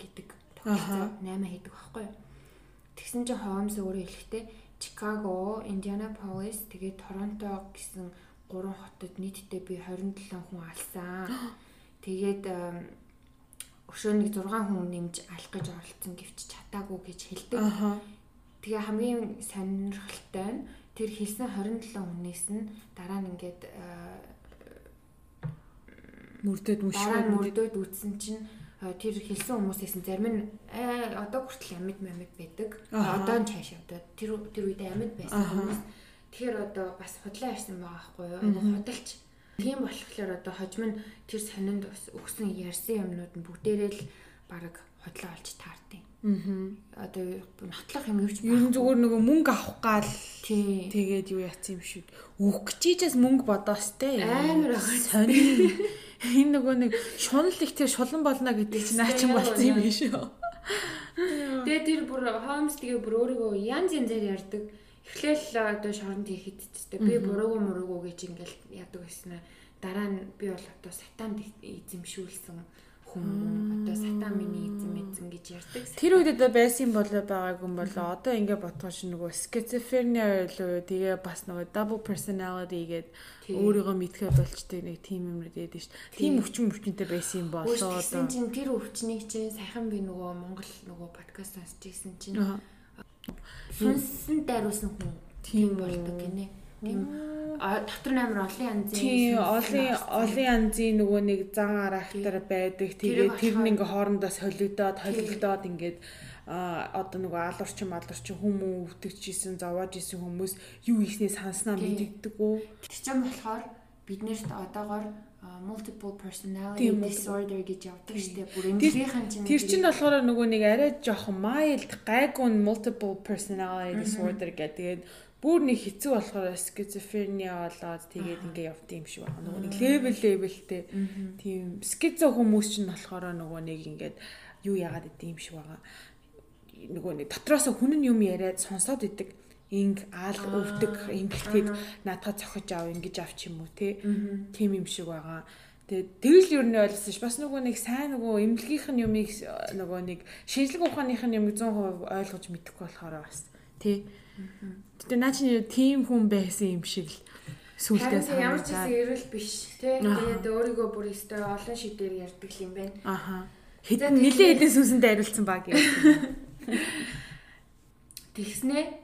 гэдэг тогтолцоо 8 хийдэг байхгүй юу. Тэгсэн чинь Holmes өөрөө хэлэхдээ Чикаго, Индианаполис, тэгээд Торонто гэсэн гурван хотод нийтдээ би 27 хүн алсан. Тэгээд өшөө нэг 6 хүн нэмж алах гэж оролцсон гэвч чатаагүй гэж хэлдэг. Тэгээ хамгийн сонирхолтой нь тэр хэлсэн 27 хүнээс нь дараа нь ингээд мөрдөд мөшөө мөрдөд үтсэн чинь тэр хэлсэн хүмүүсээс нь зарим нь одоо хүртэл амьд амьд байдаг. Одоо нь цааш одоо тэр тэр үед амьд байсан хүмүүс. Тэгэхээр одоо бас худлаа ярьсан байгаа байхгүй юу? Худалч Тийм болохоор одоо хожим нь тэр сонинд өгсөн ярьсан юмнууд нь бүгдээрээ л баг хотлоо олж таардیں۔ Аа. Одоо нотлох юм юу ч ер нь зүгээр нөгөө мөнгө авах гал. Тэгээд юу яцсан юм шүү. Өгөх чийчээс мөнгө бодоостэй. Амар байгаа. Сони. Энэ нөгөө нэг шунал их тэр шулан болно гэдэг чинь наа чинь болсон юм биш үү? Тэгээ тэр бүр Холмс тэгээ бүр өөрийгөө янз янзаар ярьдаг. Эхлээл одоо шоронд хийхэд ч би буруугүй муруугүй гэж ингээл яадаг байсан. Дараа нь би бол одоо сатанд эзэмшүүлсэн хүн одоо сатан миний эзэм эзэм гэж ярьдаг. Тэр үед одоо байсан болоо байгаагүй юм болоо. Одоо ингээ бодгоош нөгөө schizophrenia илүү тэгээ бас нөгөө double personality гээд өөрийгөө мэдхээ болчтой нэг тим юмрууд яд шүү. Тим өвчин өвчнөд байсан юм болоо одоо. тэр өвчнийг чинь сайхан би нөгөө Монгол нөгөө подкаст сонсч ирсэн чинь сүнсэн дайруулсан хүн тийм болдог гинэ. Тийм. дотор нь амар олон янзын тийм олон олон янзын нөгөө нэг зан характер байдаг. Тэгээд тэр нь ингээ хоорондоо солигдоод холигдоод ингээд а одоо нөгөө алуурчин малуурчин хүмүү өвдөгчсэн зовоож исэн хүмүүс юу ихний санснаа мэддэг үү? Тэр чинь болохоор биднэрт одоогоор multiple personality disorder гэж явдаг штеп бүр эмнэлгийнхэн чинь Тэр чинь болохоор нөгөө нэг арай жоохон mild гайгүй multiple personality disorder гэдэг. Тэгээд бүр нэг хэцүү болохоор schizophrenia болоод тэгээд ингээ явд юм шиг байна. Нөгөө нэг level levelтэй тийм. Schizo хүмүүс чинь болохоор нөгөө нэг ингээд юу яагаад идэв юм шиг байгаа. Нөгөө нэг дотроос хүн нь юм яриад сонсоод идэг инг аал өвдөг ингэлтэд наадгаа цохиж ав ингэж авч юм уу те тийм юм шиг байгаа. Тэгээд тэгэл юу нэ ойлгосон ш. Бас нөгөө нэг сайн нөгөө эмнэлгийнх нь юмыг нөгөө нэг шинжлэх ухааных нь юмыг 100% ойлгож мэдэхгүй болохоор бас тий. Гэтэ наа чи тийм хүн байсан юм шиг л сүултээ санагдаад. Ямар ч гэсэн эрэл биш тий. Тэгээд өөрийгөө бүр өстой олон шидээр ярьдаг юм байна. Аха. Хэдэн нилээ хэдэн сүнсэнд ариулсан баг юм. Тэгснээ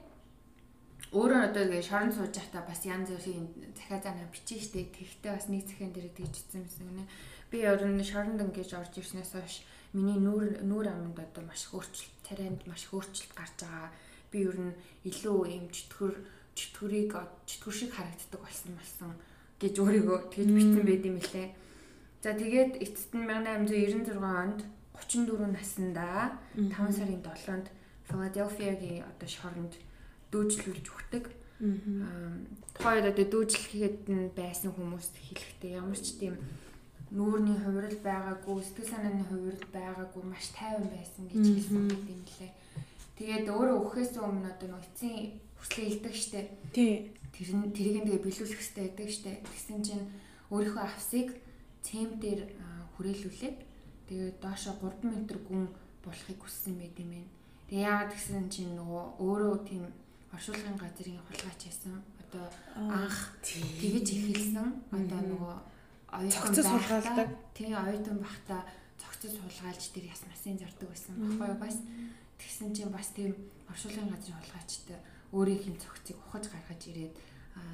өөрөө одоо тэгээ шорон сууж байхдаа бас янз бүрийн захиа занаа бичиж штэ. Тэгтээ бас нэг захиан дээр тэгжсэн юмсан гэнэ. Би өөрөө шоронд ингэж орж ирснээс хойш миний нүүр нүүр аманд одоо маш хөөрчлөлт царайнд маш хөөрчлөлт гарч байгаа. Би ер нь илүү юм чөтгөр чөтгөрийг чөтгөр шиг харагддаг болсон болсон гэж өөрийгөө тэгж бичсэн байд юм лээ за тэгээд эцэст нь 1896 онд 34 наснда 5 сарын 7-нд Филадельфиягийн одоо шоронд дүүжлүүлж өгдөг. Аа тухайд одоо дүүжлэхэд нь байсан хүмүүст хэлэхдээ ямар ч тийм нүүрний хувирал байгаагүй, сэтгэл санааны хувирал байгаагүй маш тайван байсан гэж хэлсэн юм лээ. Тэгээд өөрөө өгөхөөс өмнө одоо нөө эцсийн хүслээ илдэг штэ. Тий. Тэр нь тэрийг нь тэгээ биелүүлэх хэрэгтэй байдаг штэ. Тэгсэн чинь өөрийнхөө авсыг цэм дээр хүрээлүүлээд тэгээд доошо 3 м гүн болохыг хүссэн байт юм байна. Тэгээ яагаад гэсэн чинь нөгөө өөрөө тийм оршуулгын газрын хулгайч байсан. Одоо анх тэгэж эхэлсэн. Одоо нөгөө оюутан суулгаалдаг. Тийм оюутан бахта цогцос суулгаалж тэр яс масын зардаг байсан. Баггүй бас тэгсэн чинь бас тийм оршуулгын газрын хулгайчтай өөрийнх нь цогцыг ухаж гаргаж ирээд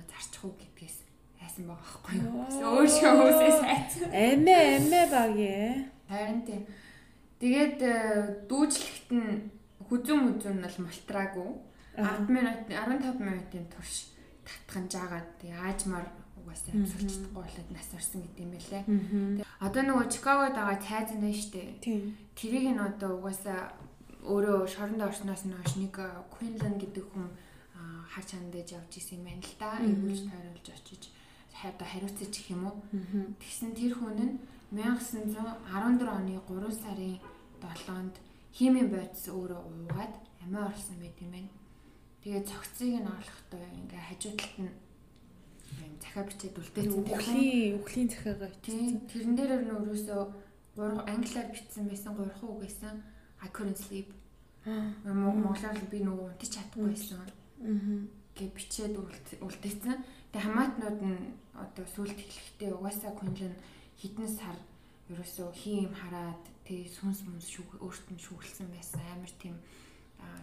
зарчих уу гэдгээс айсан байгаа байхгүй юу. Өөр шиг хүмүүсээс айсан. Эмээ эмээ багье. Харин тийм. Тэгээд э, дүүжлэгт нь хүзүүн мүзүүн нь бол малтраагүй 10 минут 15 минутын турш татхан жаагаад яажмаар угаасаа амсгалцдаггүй болоод нас орсон гэдэм юм байлээ. Одоо нөгөө Чикагод байгаа цайз нь штэ. Тэрийг нь одоо угаасаа өөрөө шоронд орсноос нь хойш нэг Quinlan гэдэг хүн хар чандаж явж исэн юм байна л да. Эвгүүлж тойруулж очиж одоо хариуцаж их юм уу. Тэгсэн тэр хүн нь 1914 оны 3 сарын 7-нд химийн бодис өөрөө уугаад амиа орсон байт юм байна. Тэгээ цогцыг нь орлохдоо ингээ хажуу талд нь юм захаа бичээд үлдээсэн. Үхлийн үхлийн захаагаа тийм тэрэн дээр нь өөрөөсөө гурав англиар бичсэн байсан гурван үг байсан. I couldn't sleep. Монголоор би нөгөө унтаж чадахгүй байсан. Гэ бичээд үлдээсэн. Тэгээ хамаатнууд нь одоо сүлд хэлэхдээ угаасаа Quinlan хідэн сар ерөөсөө хийм хараад тэгээ сүнс мүнс шүүх өөртөө нь шүүглсэн байсан. Амар тийм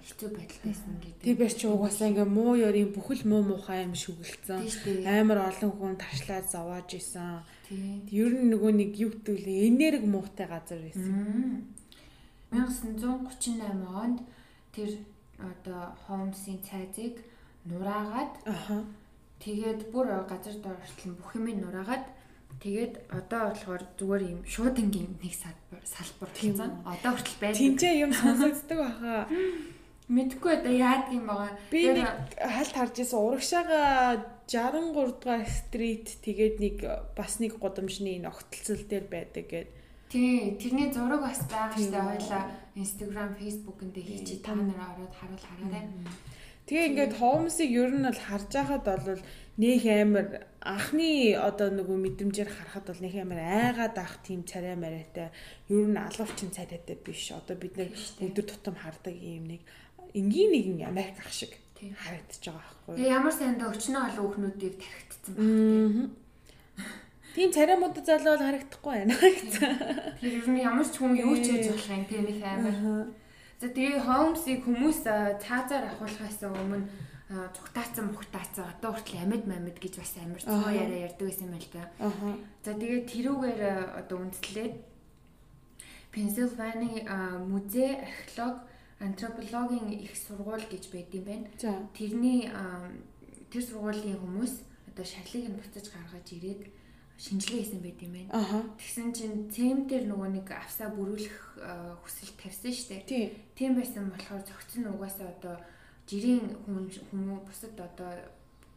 хэцүү байдалтэйсэн гэдэг. Тэр биш чи угаасаа ингээ муу ёрийн бүхэл муу муухай юм шүглэлцэн. Амар олон хүн ташлаад зовоож исэн. Ер нь нөгөө нэг юу гэдвэл энерги муутай газар байсан. 1938 онд тэр одоо Холмсын цайзыг нураагаад тэгээд бүр газар доорчлон бүх юм нураагаад Тэгээд одоо болохоор зүгээр юм шуудангийн нэг салбар салбар болсон. Одоо хүртэл байна. Тинчээ юм сонсогддог баха. Мэдхгүй одоо яадаг юм байгаа. Би нэг хальт харж исэн урагшаага 63 дугаар стрит тэгээд нэг бас нэг гудамжны ногтлцол дээр байдаг гэд. Тий, тэрний зураг бас байгаа штэ хоёлаа Instagram, Facebook-ын дээр хийчи та нараа ороод харуул хараарай. Тэгээ ингээд Холмсыг ер нь бол харж байхад бол нөх амар анхны одоо нөгөө мэдрэмжээр харахад бол нөх амар айгаад ах тийм царай мариатай ер нь алуурчин царайтай биш. Одоо бид нэр өдөр тутам хардаг юм нэг энгийн нэгэн Америк ах шиг харагдаж байгаа байхгүй. Тэгээ ямар сайндаа өчнөө олон хүүхнүүдийг тархитцсан байна. Тийм цариамууд залуу бол харагдахгүй байна. Тэр ер нь ямар ч хүн юу ч хийж болох юм тийм их амар. За тэгээ Холмсыг хүмүүс цаазаар ахуулахаас өмнө цугтаацсан мухтаацсан одоо хүртэл амьд мамид гэж бас амар цоо яриа ярьдаг байсан юм л да. За тэгээд тэрүүгээр одоо үндэслээд Пенсильвани музей археолог антропологийн их сургууль гэж байд юм байна. Тэрний тэр сургуулийн хүмүүс одоо шарлыг нь буцаж гаргаж ирээд шинжилгээ хийсэн байт юм байна. Тэгсэн чинь цэм дээр нөгөө нэг авсаа бүрүүлэх хүсэл тавьсан шүү дээ. Тийм байсан болохоор зөгцөн угаасаа одоо жирийн хүмүүс бусад одоо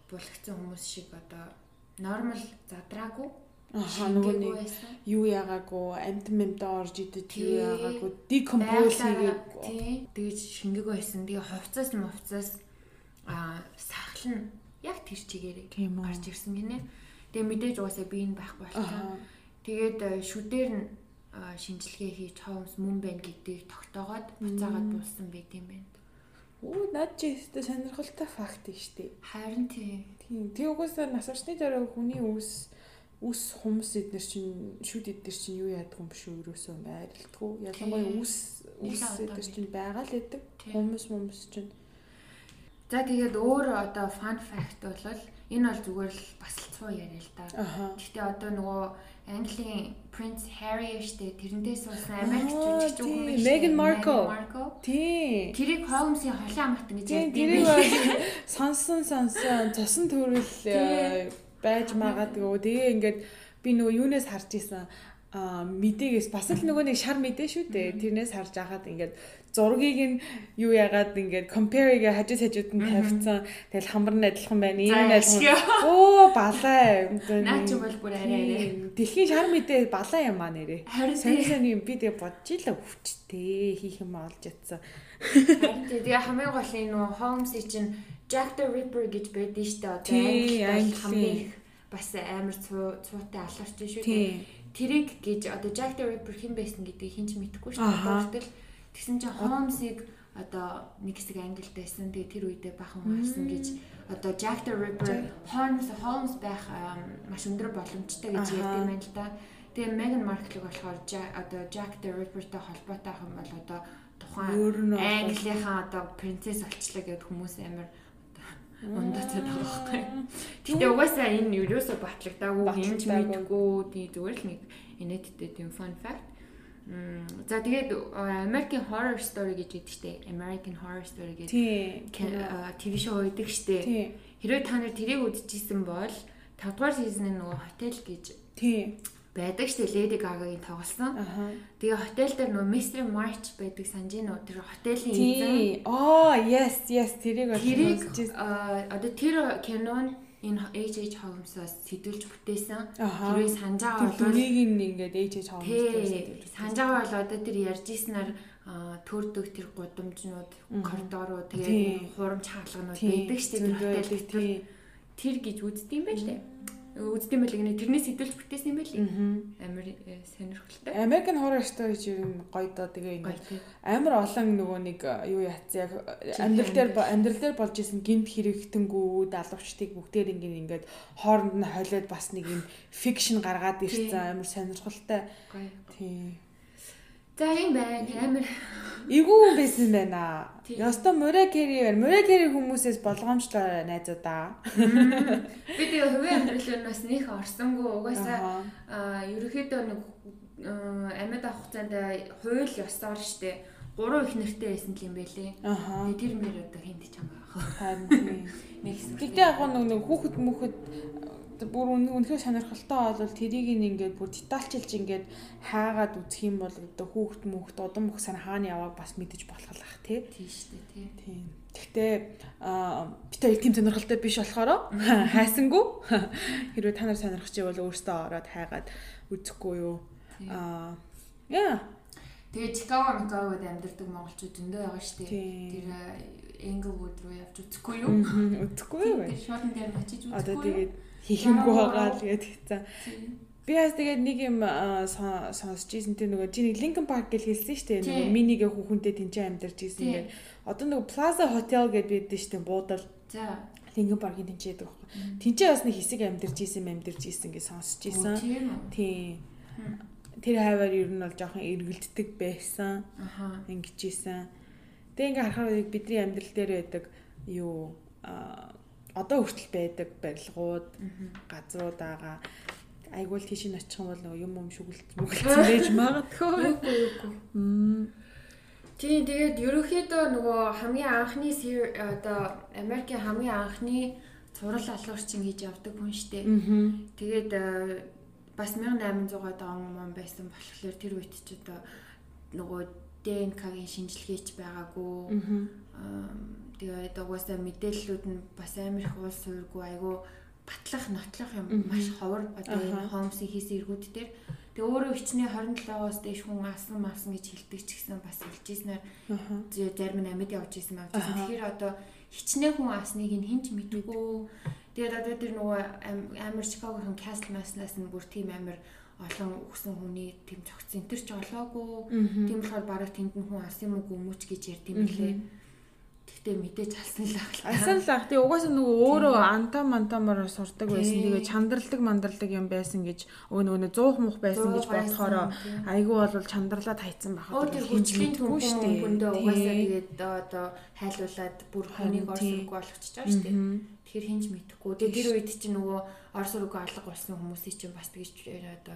булгцсан хүмүүс шиг одоо нормал задраагүй Аа нөгөө нэг юу яагаагүй амт мэмдэ орж идэж юу яагаагүй декомпоз хийгээгүй тий. Тэгэж шингээг байсан. Тэгээ хувцас мовцас аа сахална яг тэр чигээрээ гарч ирсэн гинэ тэгээ мэдээж угаасаа би энэ байхгүй болчихсон тэгээд э, шүдээр нь шинжилгээ хийж хоомс мөн байна гэдгийг тогтоогоод буцаагаад дууссан байт юм байна. Оо над чи өстө сонирхолтой факт нь штэ. Харин тий. Тийм. Тэг угаасаа нас орчны дараа хүний үс үс хүмүүс эднэр чинь шүд эднэр чинь юу яадаг юм биш өөрөөсөө айралтгүй ялангуяа үс үс эднэр чинь байгаа л эдэг хүмүүс хүмүүс чинь. За тэгээд өөр одоо fun fact бол энэ бол зүгээр л бас л цуу яриа л да. Гэхдээ одоо нөгөө Английн Prince Harry штэ тэрнтэй суусан Америк жүжигч хүн биш. Meghan Markle. Тий. Тэрийг Holmes-ийн холын амт гэж ярьдаг. Тэрийг сонсон сонсон цосон төрөл байж магадгүй. Тэгээ ингээд би нөгөө юунаас харж исэн а мэдээгээс бас л нөгөө нэг шар мэдээ шүү дээ. Тэрнээс харж агаад ингээд зургийг нь юу яагаад ингээд compare-гээ хажууд хажууд нь тавьсан. Тэгэл хамар нь адилхан байна. Ийм нь адилхан. Оо балаа. Наа чи бол бүр арай арай. Дэлхийн шар мэдээ балаа юм аа нэрээ. Сайн сайн юм би тэгээ бодож илаа өвчтэй хийх юм олж ятсан. Тэгээ хамгийн гол нь нөгөө Holmes-ийн чинь Jack the Ripper гэж байдаг шүү дээ. Одоо англи хамгийн их бас амар цуутай алуурч шүү дээ. Тэрийг гэж одоо Jack the Ripper хэн байсан гэдгийг хинч мэдэхгүй шүү дээ. Тэгтэл тэгсэн чинь Holmes-ыг одоо нэг хэсэг англид байсан. Тэгээ тэр үедээ бахан харсан гэж одоо Jack the Ripper Holmes Holmes байх маш өндөр боломжтой гэж ярьдаг юм байна л да. Тэгээ Meghan Markle-ыг болохоор одоо Jack the Ripper-тай холбоотой ах юм бол одоо тухайн Английнхаа одоо принцесс олчлаа гэдэг хүмүүс амар ундаацаад байгаа байхгүй. Гэтэ угаасаа энэ ерөөсө батлагдаагүй хинж мэдгүй тий зүгээр л нэг инээдтэй тийм fun fact. За тэгээд American Horror Story гэж байдаг штэ. American Horror Story гэдэг TV шоу байдаг штэ. Хэрвээ та нар тэрийг үзчихсэн бол 5 дугаар сизны нөгөө хотел гэж байдаг дээ Lady Gaga-гийн тоглосон. Тэгээ хотел дээр нөө Mystery March байдаг санаж нөө тэр хотелийн эзэн. Аа yes yes. Тэрийг тэрийг одоо тэр кинон энэ H.H. Holmes-аас сэтүүлж бүтээсэн. Тэрийг санаж байгаа бол тэрийг ингээд H.H. Holmes-аас санаж байгаа бол одоо тэр ярьж ийснээр төрдөг тэр гудамжнууд коридорууд тэгээ хурамч хаалганууд байдаг шүү дээ тэр гэж үздэг юм байна лээ үздэм байл гэнэ тэрнээс сэтэлж бүтээсэн юм байл. Амар э, сонирхолтой. American Horror Story чинь гоё доо тэгээ ингээд амар олон нөгөө нэг э, юу яац яг амьдрал дээр амьдрал дээр болж исэн гинт хэрэгтэнгүүд алуучдыг бүгдээр ингээд ингээд хооронд нь холиод бас нэг юм фикшн гаргаад ирсэн амар сонирхолтой. Тийм. За юм байна. Амар Игүү байсан байна. Яста Мура байна. Мура Кери хүмүүсээс болгоомжлоо найзуудаа. Би тэгээ хувийн амьдрал нь бас нөх орсонгүй угаасаа ерөөхдөө нэг амьд авах хугацаанд хууль ёсоор штэ гурван их нэртэй байсан юм байлээ. Тэр мэр одоо хинт ч юм аа. Харин тийм. Нэг Гэтэ яг нэг нэг хүүхэд мөхөд бүр үн- үнэхээр сонирхолтой бол тэрийг ингээд бүр детальчилж ингээд хаагаад үзэх юм бол одоо хүүхд мөхд удам мөх сан хаана явааг бас мэдэж болох л ах тий. Тийм шүү дээ тий. Аа бит хоёр тийм сонирхолтой биш болохоор хайсангүй. Хэрвээ та нар сонирхож байвал өөртөө ороод хайгаад үзэхгүй юу. Аа яа. Тэгээ Чикаго Микагод амьдардаг монголчууд зөндөө байгаа шүү дээ. Тэр Englewood руу явж үзэхгүй юу? Үзэхгүй юу. Тэр шоудын дээр очиж үзэхгүй? Одоо тэгээд хийх юмгүй байгаа л тэгээд хэвцээ. Тийм. Би бас тэгээд нэг юм сонсч ийсэн тэр нөгөө чи нэг Linkin Park гэж хэлсэн шүү дээ. Нөгөө минигээ хүүхэнтэй тэнцээ амьдарч ийсэн гэдэг. Одоо нөгөө Plaza Hotel гэдээ байдсан шүү дээ. Буудал За. Linkin Park-ийн тэнцээ гэдэг байхгүй. Тэнцээ бас нэг хэсэг амьдарч ийсэн амьдарч ийсэн гэж сонсч Оо, ийсэн. Тийм. Тэр хайваар ер нь бол жоохон эргэлддэг байсан. Аха. Ингэж ийсэн. Тэгээ ингээ харахаар бидний амьдрал дээр байдаг юу аа одоо хүртэл байдаг барилгууд газрууд байгаа. Айгуул тийш нь очих юм бол нөгөө юм юм шүглэлт мүглэлцэн байж магадгүй. Юугүй. Мм. Тийм тэгээд ерөөхдөө нөгөө хамгийн анхны одоо Америкийн хамгийн анхны цуврал алуурчин гэж явдаг хүн штэ. Тэгээд э, бас 1800-аад он он байсан болохоор тэр үед ч одоо нөгөө ДНК-гийн шинжилгээч байгаагүй. Мгм. Тэгээд угаасаа мэдээллүүд нь бас амар их уул суургүй айгу батлах нотлох юм маш ховор одоо энэ Аха. Холмсын хийсэн эргүүд дээр тэгээ өөрөө хичнээн 27-оос дээш хүн асан масан гэж хэлдэг ч гэсэн бас хэлжсэнээр зарим нь амьд явж исэн мав. Аха. Тэгэхээр одоо хичнээн хүн асныг нь хинч мэдгүй. Тэгээд одоо тэр нөгөө ам- амар Чикагогийн Castle Mass-наас нь бүр тийм амар олон өгсөн хүний тийм цогц энэ ч олоогүй. Тийм болохоор бараг тэнд нь хүн ас юм уу гүмүч гэж ярьд юм лээ. Тэгтээ мэдээж алсан л ах. Асан л ах. Тэгээ угаасаа нөгөө өөрөө антаа мантамаар сурдаг байсан. Тийм. Тэгээ чандралдаг мандралдаг юм байсан гэж өө нөгөө 100 муух байсан гэж бодохороо айгүй бол чандарлаад хайцсан Оо байхад тэр хүчлийн мэдгүй түнхэн штэ. хүндээ угаасаа тэгээд одоо хайлуулад бүр хүнийг Харин орс тий. руугаа олгочихж байгаа шүү дээ. Тэгэхээр хинж мэдэхгүй. Тэгээд тэр үед чинь нөгөө орс руугаа алга болсон хүмүүсийн чинь бас тэгж одоо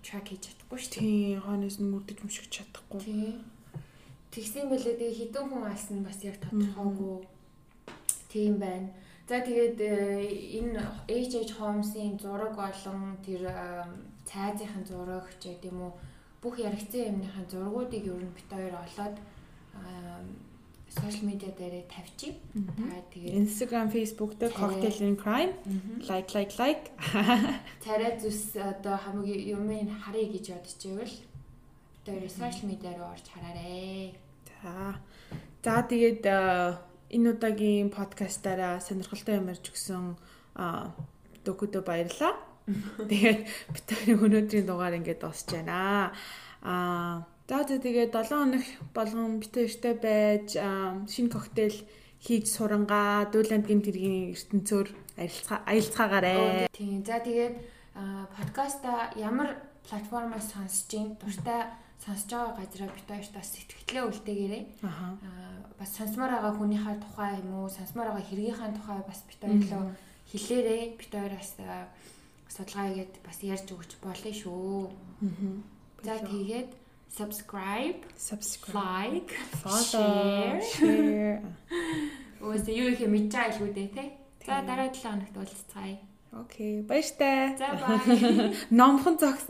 трак хийж чадахгүй шүү дээ. Тий, хонос нь мөрдөж мөшгөж чадахгүй. Тий. Тэгсэн байлээ тэгээ хідэн хүн алсан бас яг тодорхойгүй. Тийм байна. За тэгээд э, энэ H.H. Holmes-ийн зураг болон тэр э, цайзынхын зураг ч гэдэм үү бүх яригцсан юмныхын зургуудыг ер нь бит хоёр олоод сошиал медиа дээр тавьчих. Та тэгээд Instagram, Facebook дээр Cocktail and Crime like like like царай зүс одоо хамгийн юмыг харъя гэж бодчихвэл хоёр сошиал медиа руу орж хараарэ. За. За тэгээд э, энэ удаагийн подкастаараа сонирхолтой юм ярьж өгсөн докудо баярлаа. Тэгээд бид өнөөдрийн дугаар ингээд дуусч байна. Аа за тэгээд 7 хоног болгон бид хоёртай байж шинэ коктейл хийж сурангаа дүүлэнд гэмт хэргийн ертөнцөөр аялцгаагаарэ. Тийм. За тэгээд подкаста ямар платформоос сонсож ин дуртай сонсож байгаа газараа бид хоёрт бас сэтгэлээ үлдээгээрэй. Аха. А, бас сонсомоор байгаа хүнийхээ тухай юм уу, сонсомоор байгаа хэргийнхээ тухай бас бид хоёрлоо хэлээрэй. Бид хоёроос судалгаа хийгээд бас ярьж өгч болно шүү. За тэгээд subscribe, subscribe, like, follow, share. Өөсөө юу их илүү дээ, тий? За дараа 7 хоногт уулзцаая. Окей, баяртай. За бай. Номхон зогс.